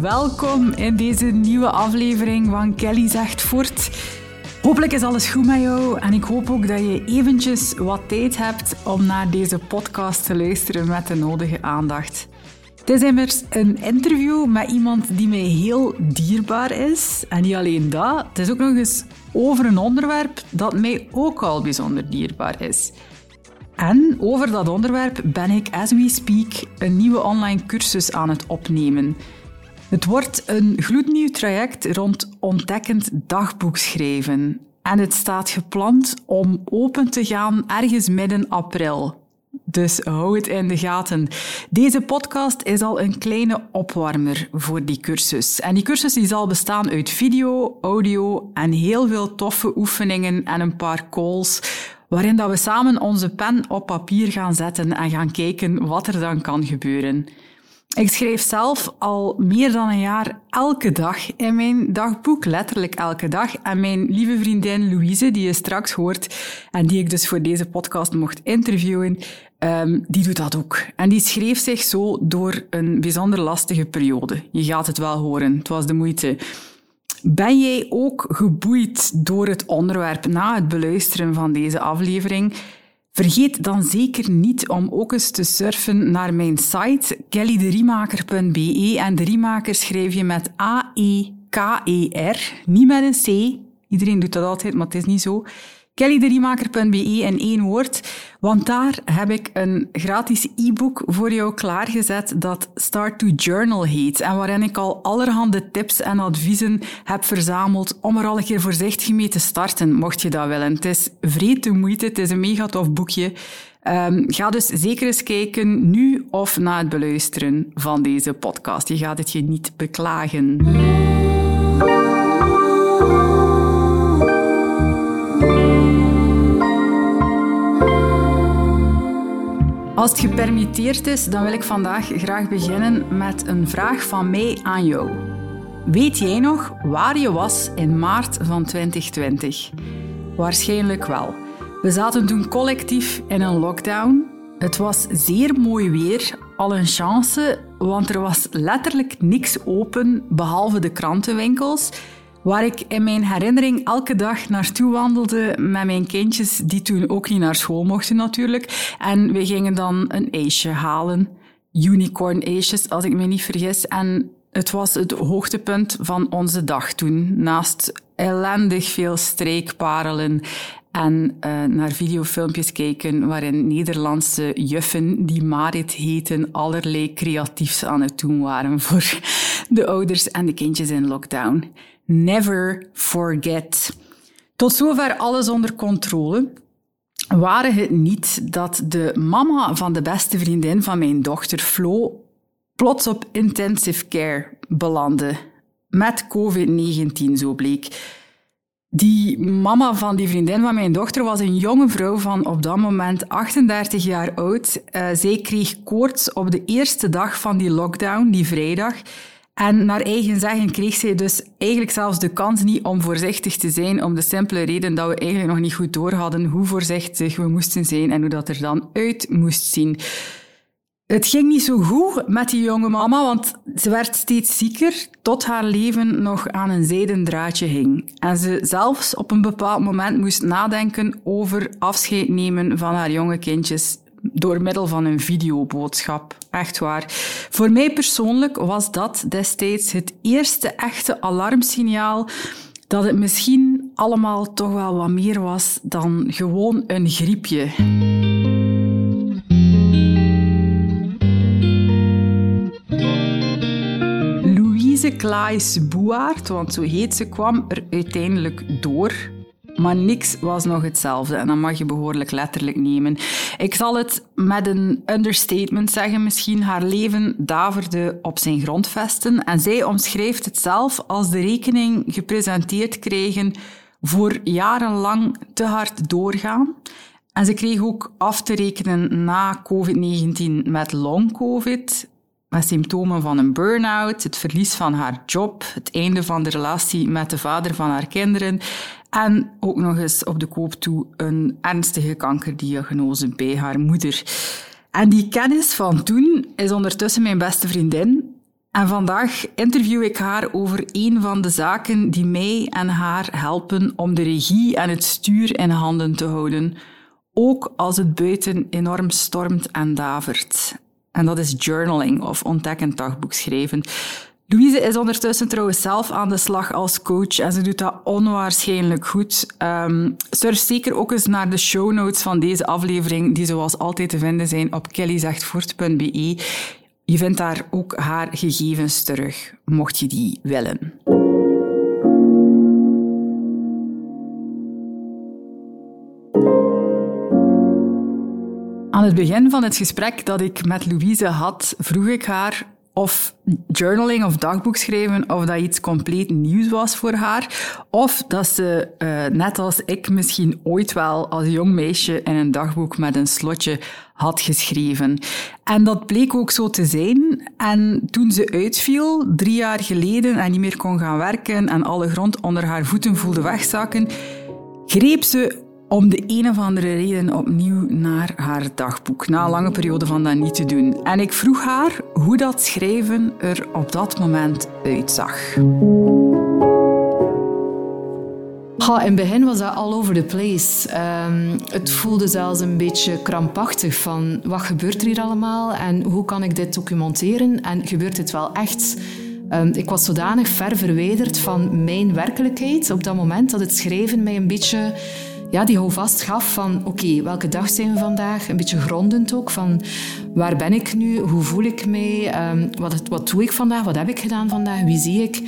Welkom in deze nieuwe aflevering van Kelly Zegt Voort. Hopelijk is alles goed met jou en ik hoop ook dat je eventjes wat tijd hebt om naar deze podcast te luisteren met de nodige aandacht. Het is immers een interview met iemand die mij heel dierbaar is. En niet alleen dat, het is ook nog eens over een onderwerp dat mij ook al bijzonder dierbaar is. En over dat onderwerp ben ik, as we speak, een nieuwe online cursus aan het opnemen. Het wordt een gloednieuw traject rond ontdekkend dagboekschrijven. En het staat gepland om open te gaan ergens midden april. Dus hou het in de gaten. Deze podcast is al een kleine opwarmer voor die cursus. En die cursus die zal bestaan uit video, audio en heel veel toffe oefeningen en een paar calls waarin dat we samen onze pen op papier gaan zetten en gaan kijken wat er dan kan gebeuren. Ik schrijf zelf al meer dan een jaar elke dag in mijn dagboek, letterlijk elke dag. En mijn lieve vriendin Louise, die je straks hoort en die ik dus voor deze podcast mocht interviewen, um, die doet dat ook. En die schreef zich zo door een bijzonder lastige periode. Je gaat het wel horen, het was de moeite. Ben jij ook geboeid door het onderwerp na het beluisteren van deze aflevering? Vergeet dan zeker niet om ook eens te surfen naar mijn site kellyderiemaker.be en de Riemaker schrijf je met A-E-K-E-R, niet met een C. Iedereen doet dat altijd, maar het is niet zo kellyderiemaker.be in één woord, want daar heb ik een gratis e-book voor jou klaargezet dat Start to Journal heet en waarin ik al allerhande tips en adviezen heb verzameld om er al een keer voorzichtig mee te starten, mocht je dat willen. Het is vreed de moeite, het is een mega tof boekje. Um, ga dus zeker eens kijken, nu of na het beluisteren van deze podcast. Je gaat het je niet beklagen. Als het gepermitteerd is, dan wil ik vandaag graag beginnen met een vraag van mij aan jou. Weet jij nog waar je was in maart van 2020? Waarschijnlijk wel. We zaten toen collectief in een lockdown. Het was zeer mooi weer, al een chance, want er was letterlijk niks open behalve de krantenwinkels waar ik in mijn herinnering elke dag naartoe wandelde met mijn kindjes, die toen ook niet naar school mochten natuurlijk. En we gingen dan een ijsje halen. Unicorn ijsjes, als ik me niet vergis. En het was het hoogtepunt van onze dag toen. Naast ellendig veel streekparelen en uh, naar videofilmpjes kijken waarin Nederlandse juffen die Marit heten allerlei creatiefs aan het doen waren voor de ouders en de kindjes in lockdown. Never forget. Tot zover alles onder controle. Waren het niet dat de mama van de beste vriendin van mijn dochter, Flo, plots op intensive care belandde. Met COVID-19, zo bleek. Die mama van die vriendin van mijn dochter was een jonge vrouw van op dat moment 38 jaar oud. Uh, zij kreeg koorts op de eerste dag van die lockdown, die vrijdag. En naar eigen zeggen kreeg zij dus eigenlijk zelfs de kans niet om voorzichtig te zijn, om de simpele reden dat we eigenlijk nog niet goed doorhadden hoe voorzichtig we moesten zijn en hoe dat er dan uit moest zien. Het ging niet zo goed met die jonge mama, want ze werd steeds zieker tot haar leven nog aan een zijden draadje hing. En ze zelfs op een bepaald moment moest nadenken over afscheid nemen van haar jonge kindjes door middel van een videoboodschap. Echt waar. Voor mij persoonlijk was dat destijds het eerste echte alarmsignaal dat het misschien allemaal toch wel wat meer was dan gewoon een griepje. Louise Klaes Boaert, want zo heet ze, kwam er uiteindelijk door maar niks was nog hetzelfde. En dat mag je behoorlijk letterlijk nemen. Ik zal het met een understatement zeggen misschien. Haar leven daverde op zijn grondvesten. En zij omschrijft het zelf als de rekening gepresenteerd kregen voor jarenlang te hard doorgaan. En ze kreeg ook af te rekenen na COVID-19 met long-COVID met symptomen van een burn-out, het verlies van haar job, het einde van de relatie met de vader van haar kinderen en ook nog eens op de koop toe een ernstige kankerdiagnose bij haar moeder. En die kennis van toen is ondertussen mijn beste vriendin. En vandaag interview ik haar over een van de zaken die mij en haar helpen om de regie en het stuur in handen te houden. Ook als het buiten enorm stormt en davert. En dat is journaling of ontdekkend dagboek schrijven. Louise is ondertussen trouwens zelf aan de slag als coach en ze doet dat onwaarschijnlijk goed. Um, surf zeker ook eens naar de show notes van deze aflevering, die zoals altijd te vinden zijn op kellyzegtvoort.be. Je vindt daar ook haar gegevens terug, mocht je die willen. Aan het begin van het gesprek dat ik met Louise had, vroeg ik haar of journaling of dagboek schrijven, of dat iets compleet nieuws was voor haar. Of dat ze, uh, net als ik, misschien ooit wel als jong meisje in een dagboek met een slotje had geschreven. En dat bleek ook zo te zijn. En toen ze uitviel, drie jaar geleden, en niet meer kon gaan werken en alle grond onder haar voeten voelde wegzakken, greep ze om de een of andere reden opnieuw naar haar dagboek, na een lange periode van dat niet te doen. En ik vroeg haar hoe dat schrijven er op dat moment uitzag. in het begin was dat all over the place. Um, het voelde zelfs een beetje krampachtig van wat gebeurt er hier allemaal en hoe kan ik dit documenteren en gebeurt dit wel echt? Um, ik was zodanig ver verwijderd van mijn werkelijkheid op dat moment dat het schrijven mij een beetje ja, die houvast gaf van oké, welke dag zijn we vandaag? Een beetje grondend ook van waar ben ik nu? Hoe voel ik mij? Um, wat, wat doe ik vandaag? Wat heb ik gedaan vandaag? Wie zie ik?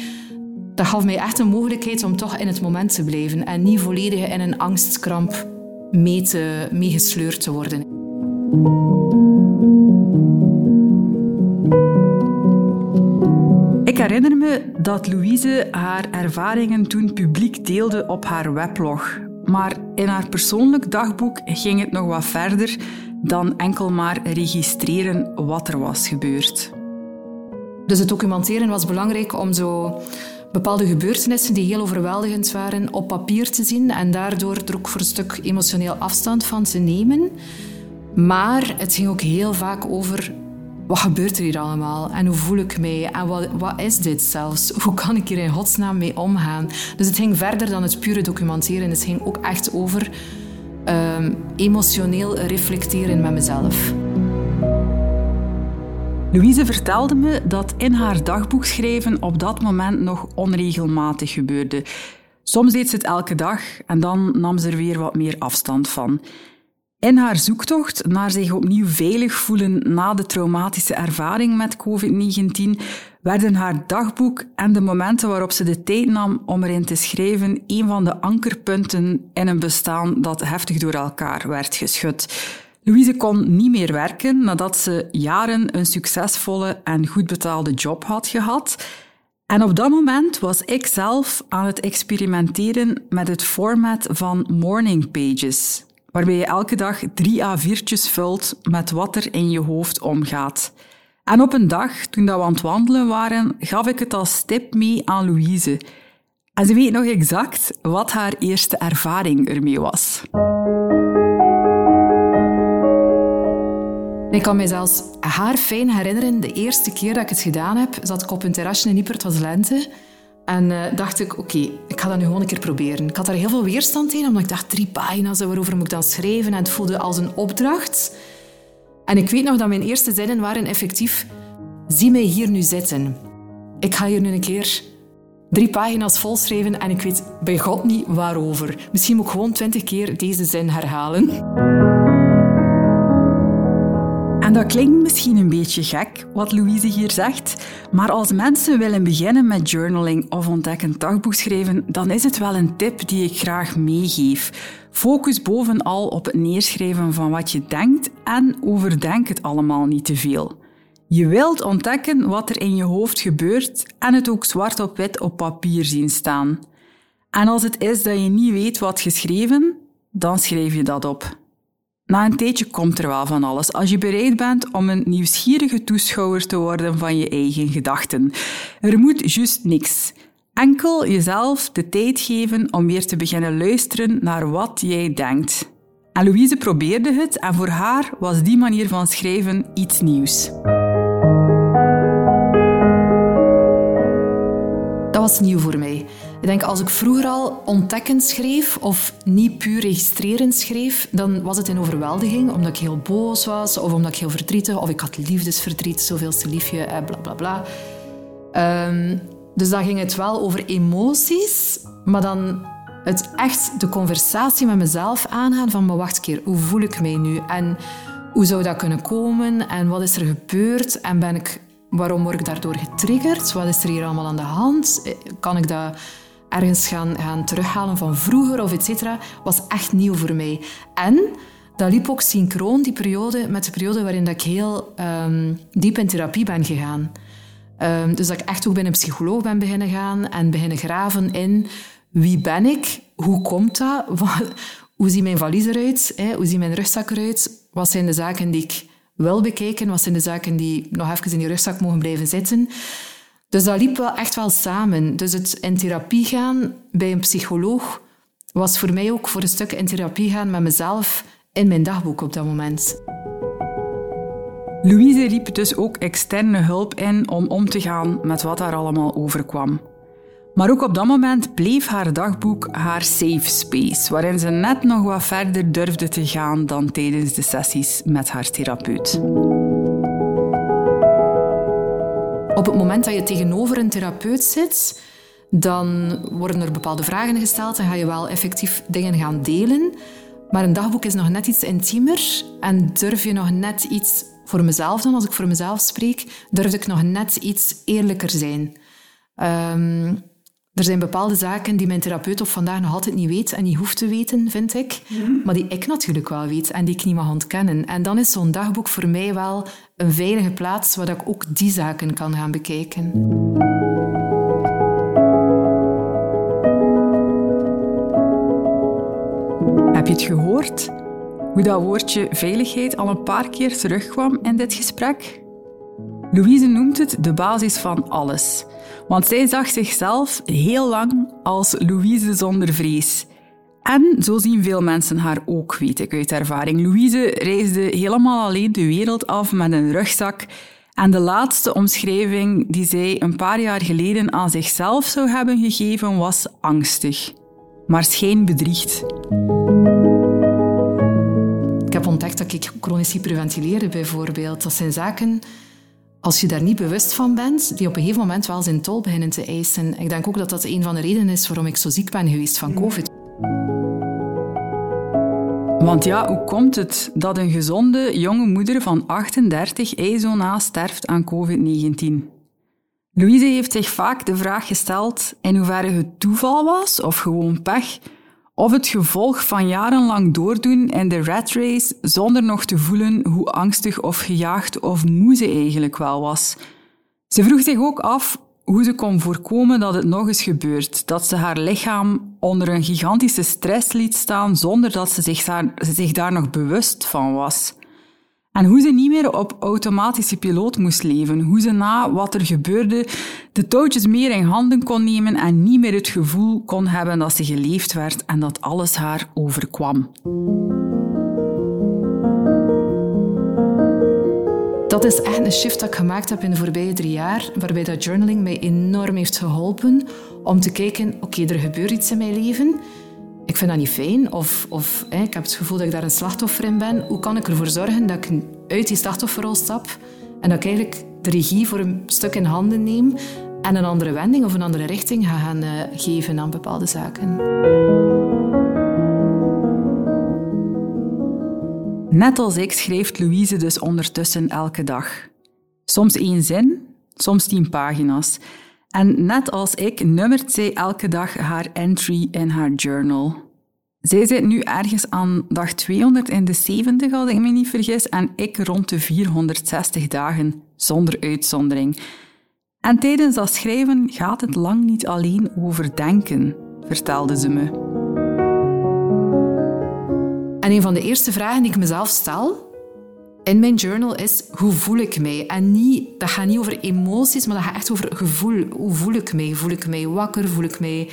Dat gaf mij echt een mogelijkheid om toch in het moment te blijven en niet volledig in een angstkramp mee te, meegesleurd te worden. Ik herinner me dat Louise haar ervaringen toen publiek deelde op haar weblog. Maar in haar persoonlijk dagboek ging het nog wat verder dan enkel maar registreren wat er was gebeurd. Dus het documenteren was belangrijk om zo bepaalde gebeurtenissen die heel overweldigend waren op papier te zien en daardoor er ook voor een stuk emotioneel afstand van te nemen. Maar het ging ook heel vaak over wat gebeurt er hier allemaal? En hoe voel ik mij? En wat, wat is dit zelfs? Hoe kan ik hier in godsnaam mee omgaan? Dus het ging verder dan het pure documenteren. Het ging ook echt over um, emotioneel reflecteren met mezelf. Louise vertelde me dat in haar dagboek schrijven op dat moment nog onregelmatig gebeurde. Soms deed ze het elke dag en dan nam ze er weer wat meer afstand van. In haar zoektocht naar zich opnieuw veilig voelen na de traumatische ervaring met COVID-19 werden haar dagboek en de momenten waarop ze de tijd nam om erin te schrijven een van de ankerpunten in een bestaan dat heftig door elkaar werd geschud. Louise kon niet meer werken nadat ze jaren een succesvolle en goed betaalde job had gehad. En op dat moment was ik zelf aan het experimenteren met het format van morning pages waarbij je elke dag drie A4'tjes vult met wat er in je hoofd omgaat. En op een dag, toen we aan het wandelen waren, gaf ik het als tip mee aan Louise. En ze weet nog exact wat haar eerste ervaring ermee was. Ik kan me zelfs haar fijn herinneren. De eerste keer dat ik het gedaan heb, zat ik op een terrasje in het was lente. En uh, dacht ik, oké, ik ga dat nu gewoon een keer proberen. Ik had daar heel veel weerstand in, omdat ik dacht, drie pagina's, waarover moet ik dan schrijven? En het voelde als een opdracht. En ik weet nog dat mijn eerste zinnen waren effectief... Zie mij hier nu zitten. Ik ga hier nu een keer drie pagina's volschrijven en ik weet bij God niet waarover. Misschien moet ik gewoon twintig keer deze zin herhalen. En dat klinkt misschien een beetje gek, wat Louise hier zegt, maar als mensen willen beginnen met journaling of ontdekkend dagboek schrijven, dan is het wel een tip die ik graag meegeef. Focus bovenal op het neerschrijven van wat je denkt en overdenk het allemaal niet te veel. Je wilt ontdekken wat er in je hoofd gebeurt en het ook zwart op wit op papier zien staan. En als het is dat je niet weet wat geschreven, dan schrijf je dat op. Na een tijdje komt er wel van alles als je bereid bent om een nieuwsgierige toeschouwer te worden van je eigen gedachten. Er moet juist niks. Enkel jezelf de tijd geven om weer te beginnen luisteren naar wat jij denkt. En Louise probeerde het en voor haar was die manier van schrijven iets nieuws. Dat was nieuw voor mij. Ik denk, als ik vroeger al ontdekkend schreef of niet puur registrerend schreef, dan was het een overweldiging, omdat ik heel boos was of omdat ik heel verdrietig of ik had liefdesverdriet, zoveelste liefje, eh, bla bla bla. Ehm, dus dan ging het wel over emoties, maar dan het echt de conversatie met mezelf aangaan van, maar wacht een keer, hoe voel ik mij nu? En hoe zou dat kunnen komen? En wat is er gebeurd? En ben ik, waarom word ik daardoor getriggerd? Wat is er hier allemaal aan de hand? Eh, kan ik dat ergens gaan, gaan terughalen van vroeger of et cetera, was echt nieuw voor mij. En dat liep ook synchroon, die periode, met de periode waarin dat ik heel um, diep in therapie ben gegaan. Um, dus dat ik echt ook bij een psycholoog ben beginnen gaan en beginnen graven in wie ben ik, hoe komt dat, hoe ziet mijn valies eruit, hè? hoe ziet mijn rugzak eruit, wat zijn de zaken die ik wil bekijken, wat zijn de zaken die nog even in die rugzak mogen blijven zitten. Dus dat liep wel echt wel samen. Dus het in therapie gaan bij een psycholoog was voor mij ook voor een stuk in therapie gaan met mezelf in mijn dagboek op dat moment. Louise riep dus ook externe hulp in om om te gaan met wat haar allemaal overkwam. Maar ook op dat moment bleef haar dagboek haar safe space, waarin ze net nog wat verder durfde te gaan dan tijdens de sessies met haar therapeut. Op het moment dat je tegenover een therapeut zit, dan worden er bepaalde vragen gesteld en ga je wel effectief dingen gaan delen. Maar een dagboek is nog net iets intiemer en durf je nog net iets, voor mezelf dan, als ik voor mezelf spreek, durf ik nog net iets eerlijker zijn. Um, er zijn bepaalde zaken die mijn therapeut op vandaag nog altijd niet weet en niet hoeft te weten, vind ik. Mhm. Maar die ik natuurlijk wel weet en die ik niet mag ontkennen. En dan is zo'n dagboek voor mij wel een veilige plaats waar ik ook die zaken kan gaan bekijken. Heb je het gehoord? Hoe dat woordje veiligheid al een paar keer terugkwam in dit gesprek? Louise noemt het de basis van alles. Want zij zag zichzelf heel lang als Louise zonder vrees. En zo zien veel mensen haar ook, weet ik uit ervaring. Louise reisde helemaal alleen de wereld af met een rugzak. En de laatste omschrijving die zij een paar jaar geleden aan zichzelf zou hebben gegeven was angstig. Maar schijn bedriegt. Ik heb ontdekt dat ik chronisch hyperventileerde bijvoorbeeld. Dat zijn zaken als je daar niet bewust van bent, die op een gegeven moment wel zijn tol beginnen te eisen. Ik denk ook dat dat een van de redenen is waarom ik zo ziek ben geweest van COVID. Want ja, hoe komt het dat een gezonde jonge moeder van 38 ei zo na sterft aan COVID-19? Louise heeft zich vaak de vraag gesteld in hoeverre het toeval was of gewoon pech, of het gevolg van jarenlang doordoen in de rat race zonder nog te voelen hoe angstig of gejaagd of moe ze eigenlijk wel was. Ze vroeg zich ook af hoe ze kon voorkomen dat het nog eens gebeurt, dat ze haar lichaam onder een gigantische stress liet staan zonder dat ze zich daar, zich daar nog bewust van was. En hoe ze niet meer op automatische piloot moest leven. Hoe ze na wat er gebeurde de touwtjes meer in handen kon nemen en niet meer het gevoel kon hebben dat ze geleefd werd en dat alles haar overkwam. dat is echt een shift dat ik gemaakt heb in de voorbije drie jaar, waarbij dat journaling mij enorm heeft geholpen om te kijken, oké, er gebeurt iets in mijn leven. Ik vind dat niet fijn, of, of hè, ik heb het gevoel dat ik daar een slachtoffer in ben. Hoe kan ik ervoor zorgen dat ik uit die slachtofferrol stap en dat ik eigenlijk de regie voor een stuk in handen neem en een andere wending of een andere richting ga gaan uh, geven aan bepaalde zaken. Net als ik schrijft Louise dus ondertussen elke dag. Soms één zin, soms tien pagina's. En net als ik nummert zij elke dag haar entry in haar journal. Zij zit nu ergens aan dag 270, als ik me niet vergis, en ik rond de 460 dagen, zonder uitzondering. En tijdens dat schrijven gaat het lang niet alleen over denken, vertelde ze me. En een van de eerste vragen die ik mezelf stel in mijn journal is: hoe voel ik mij? En niet, dat gaat niet over emoties, maar dat gaat echt over gevoel. Hoe voel ik mij? Voel ik mij wakker? Voel ik mij,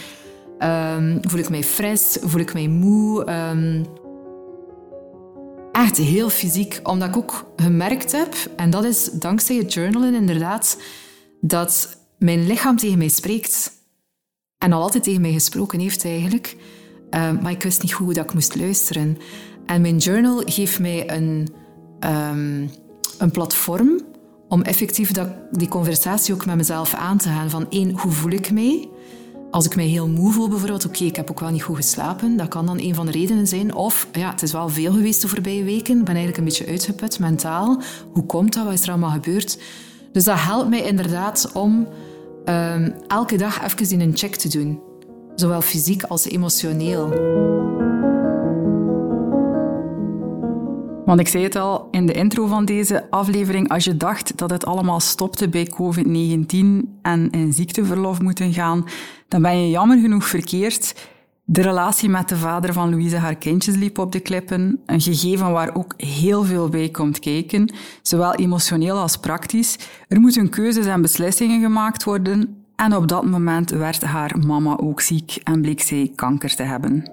um, voel ik mij fris? Voel ik mij moe? Um, echt heel fysiek, omdat ik ook gemerkt heb, en dat is dankzij het journalen inderdaad, dat mijn lichaam tegen mij spreekt. En al altijd tegen mij gesproken heeft eigenlijk. Uh, maar ik wist niet hoe dat ik moest luisteren. En mijn journal geeft mij een, um, een platform om effectief dat, die conversatie ook met mezelf aan te gaan. Van één, hoe voel ik mij? Als ik mij heel moe voel bijvoorbeeld, oké, ik heb ook wel niet goed geslapen. Dat kan dan een van de redenen zijn. Of, ja, het is wel veel geweest de voorbije weken. Ik ben eigenlijk een beetje uitgeput mentaal. Hoe komt dat? Wat is er allemaal gebeurd? Dus dat helpt mij inderdaad om um, elke dag even in een check te doen zowel fysiek als emotioneel. Want ik zei het al in de intro van deze aflevering, als je dacht dat het allemaal stopte bij COVID-19 en in ziekteverlof moeten gaan, dan ben je jammer genoeg verkeerd. De relatie met de vader van Louise haar kindjes liep op de klippen, een gegeven waar ook heel veel bij komt kijken, zowel emotioneel als praktisch. Er moeten keuzes en beslissingen gemaakt worden en op dat moment werd haar mama ook ziek en bleek zij kanker te hebben.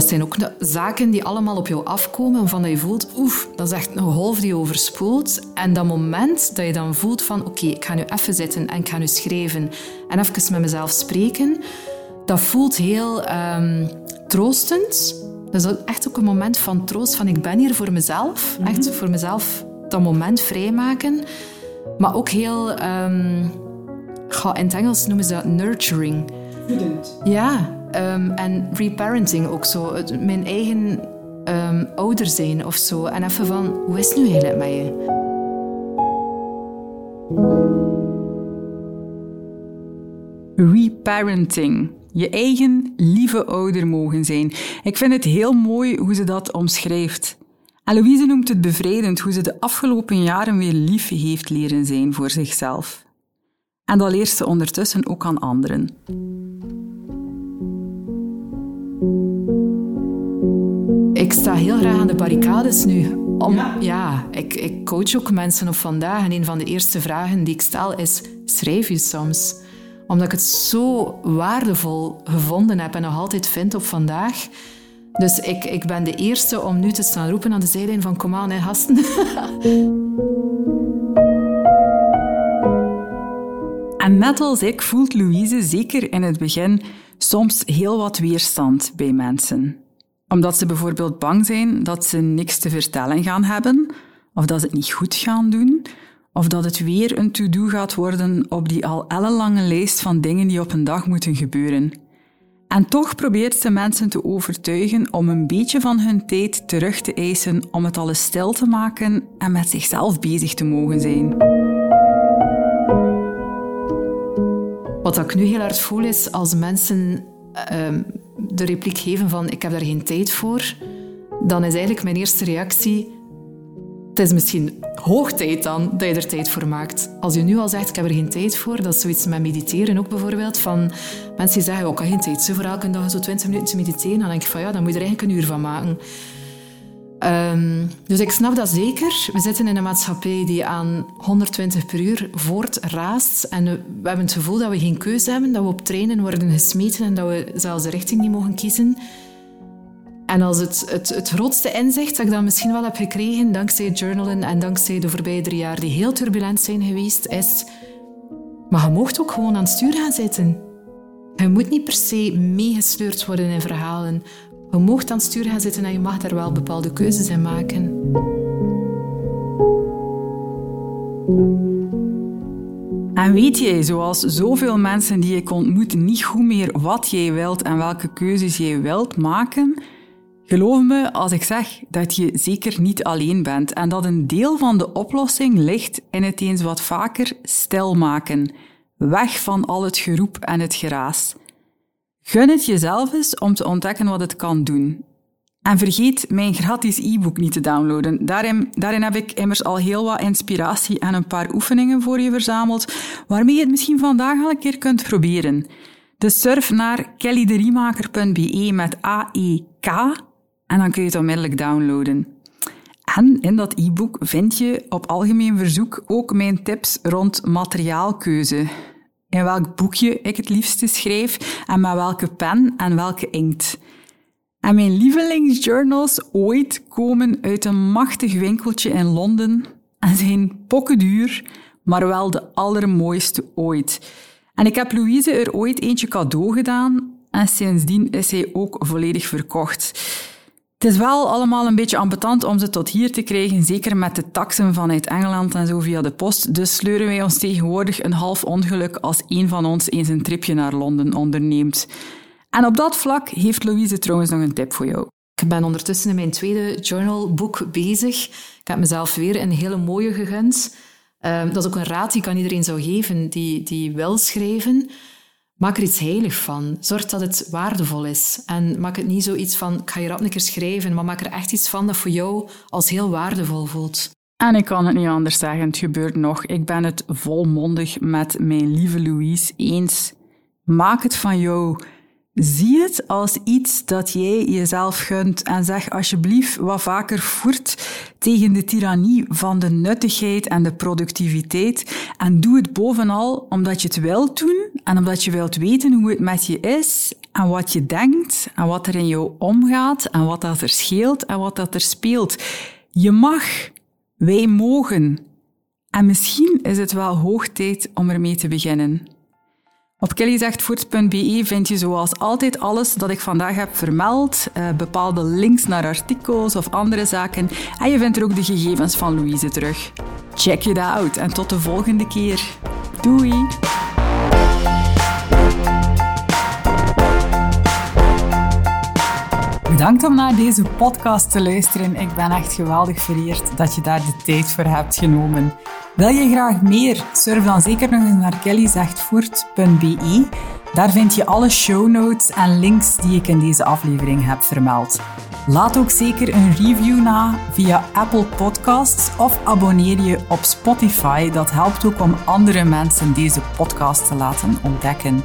Dat zijn ook zaken die allemaal op jou afkomen, waarvan je voelt, oef, dat is echt een golf die overspoelt. En dat moment dat je dan voelt van, oké, ik ga nu even zitten en ik ga nu schrijven en even met mezelf spreken, dat voelt heel um, troostend. Dat is echt ook een moment van troost, van ik ben hier voor mezelf. Echt mhm. voor mezelf dat moment vrijmaken. Maar ook heel... Um, in het Engels noemen ze dat nurturing. Voedend. Ja, um, en reparenting ook zo. mijn eigen um, ouder zijn of zo. En even van, hoe is nu eigenlijk met je? Reparenting. Je eigen lieve ouder mogen zijn. Ik vind het heel mooi hoe ze dat omschrijft. En Louise noemt het bevrijdend hoe ze de afgelopen jaren weer lief heeft leren zijn voor zichzelf. En dat leert ze ondertussen ook aan anderen. Ik sta heel graag aan de barricades nu. Om, ja. ja, ik, ik coach ook mensen op vandaag. En een van de eerste vragen die ik stel is: schrijf je soms? Omdat ik het zo waardevol gevonden heb en nog altijd vind op vandaag dus ik, ik ben de eerste om nu te staan roepen aan de zijlijn van kom aan, hè, gasten. En net als ik voelt Louise zeker in het begin soms heel wat weerstand bij mensen. Omdat ze bijvoorbeeld bang zijn dat ze niks te vertellen gaan hebben, of dat ze het niet goed gaan doen, of dat het weer een to-do gaat worden op die al ellenlange lijst van dingen die op een dag moeten gebeuren. En toch probeert ze mensen te overtuigen om een beetje van hun tijd terug te eisen om het alles stil te maken en met zichzelf bezig te mogen zijn. Wat ik nu heel hard voel is als mensen ehm, de repliek geven van ik heb daar geen tijd voor, dan is eigenlijk mijn eerste reactie het is misschien hoog tijd dan dat je er tijd voor maakt. Als je nu al zegt, ik heb er geen tijd voor, dat is zoiets met mediteren ook bijvoorbeeld. Van mensen die zeggen, oh, ik heb geen tijd voor elke dag zo 20 minuten te mediteren. Dan denk ik van ja, dan moet je er eigenlijk een uur van maken. Um, dus ik snap dat zeker. We zitten in een maatschappij die aan 120 per uur voortraast. En we hebben het gevoel dat we geen keuze hebben, dat we op treinen worden gesmeten en dat we zelfs de richting niet mogen kiezen. En als het, het, het grootste inzicht dat ik dan misschien wel heb gekregen, dankzij journalen en dankzij de voorbije drie jaar die heel turbulent zijn geweest, is... Maar je mocht ook gewoon aan het stuur gaan zitten. Je moet niet per se meegesleurd worden in verhalen. Je mocht aan het stuur gaan zitten en je mag daar wel bepaalde keuzes in maken. En weet jij, zoals zoveel mensen die ik ontmoet, niet goed meer wat jij wilt en welke keuzes jij wilt maken? Geloof me als ik zeg dat je zeker niet alleen bent en dat een deel van de oplossing ligt in het eens wat vaker stil maken. Weg van al het geroep en het geraas. Gun het jezelf eens om te ontdekken wat het kan doen. En vergeet mijn gratis e-book niet te downloaden. Daarin, daarin heb ik immers al heel wat inspiratie en een paar oefeningen voor je verzameld, waarmee je het misschien vandaag al een keer kunt proberen. Dus surf naar kellyderiemaker.be met AEK en dan kun je het onmiddellijk downloaden. En in dat e-book vind je op algemeen verzoek ook mijn tips rond materiaalkeuze. In welk boekje ik het liefste schrijf en met welke pen en welke inkt. En mijn lievelingsjournals ooit komen uit een machtig winkeltje in Londen en zijn pokkenduur, maar wel de allermooiste ooit. En ik heb Louise er ooit eentje cadeau gedaan en sindsdien is hij ook volledig verkocht. Het is wel allemaal een beetje ambetant om ze tot hier te krijgen, zeker met de taxen vanuit Engeland en zo via de post. Dus sleuren wij ons tegenwoordig een half ongeluk als een van ons eens een tripje naar Londen onderneemt. En op dat vlak heeft Louise trouwens nog een tip voor jou. Ik ben ondertussen in mijn tweede journalboek bezig. Ik heb mezelf weer een hele mooie gegund. Ehm, dat is ook een raad die ik aan iedereen zou geven die, die wil schrijven. Maak er iets heilig van. Zorg dat het waardevol is. En maak het niet zoiets van, ik ga je rap een keer schrijven, maar maak er echt iets van dat voor jou als heel waardevol voelt. En ik kan het niet anders zeggen, het gebeurt nog. Ik ben het volmondig met mijn lieve Louise eens. Maak het van jou Zie het als iets dat jij jezelf gunt en zeg alsjeblieft wat vaker voert tegen de tirannie van de nuttigheid en de productiviteit. En doe het bovenal omdat je het wilt doen en omdat je wilt weten hoe het met je is en wat je denkt en wat er in jou omgaat en wat dat er scheelt en wat dat er speelt. Je mag, wij mogen. En misschien is het wel hoog tijd om ermee te beginnen. Op kellyzegtvoort.be vind je zoals altijd alles dat ik vandaag heb vermeld, uh, bepaalde links naar artikels of andere zaken en je vindt er ook de gegevens van Louise terug. Check it out en tot de volgende keer. Doei! Bedankt om naar deze podcast te luisteren. Ik ben echt geweldig vereerd dat je daar de tijd voor hebt genomen. Wil je graag meer? Surf dan zeker nog eens naar kellyzegtvoort.be. Daar vind je alle show notes en links die ik in deze aflevering heb vermeld. Laat ook zeker een review na via Apple Podcasts of abonneer je op Spotify. Dat helpt ook om andere mensen deze podcast te laten ontdekken.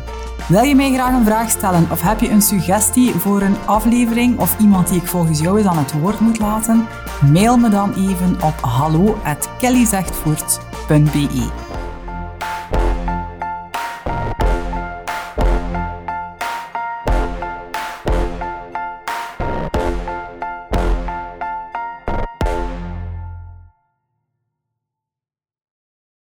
Wil je mij graag een vraag stellen of heb je een suggestie voor een aflevering of iemand die ik volgens jou eens aan het woord moet laten? Mail me dan even op hallo@kellyzegtvoort.be.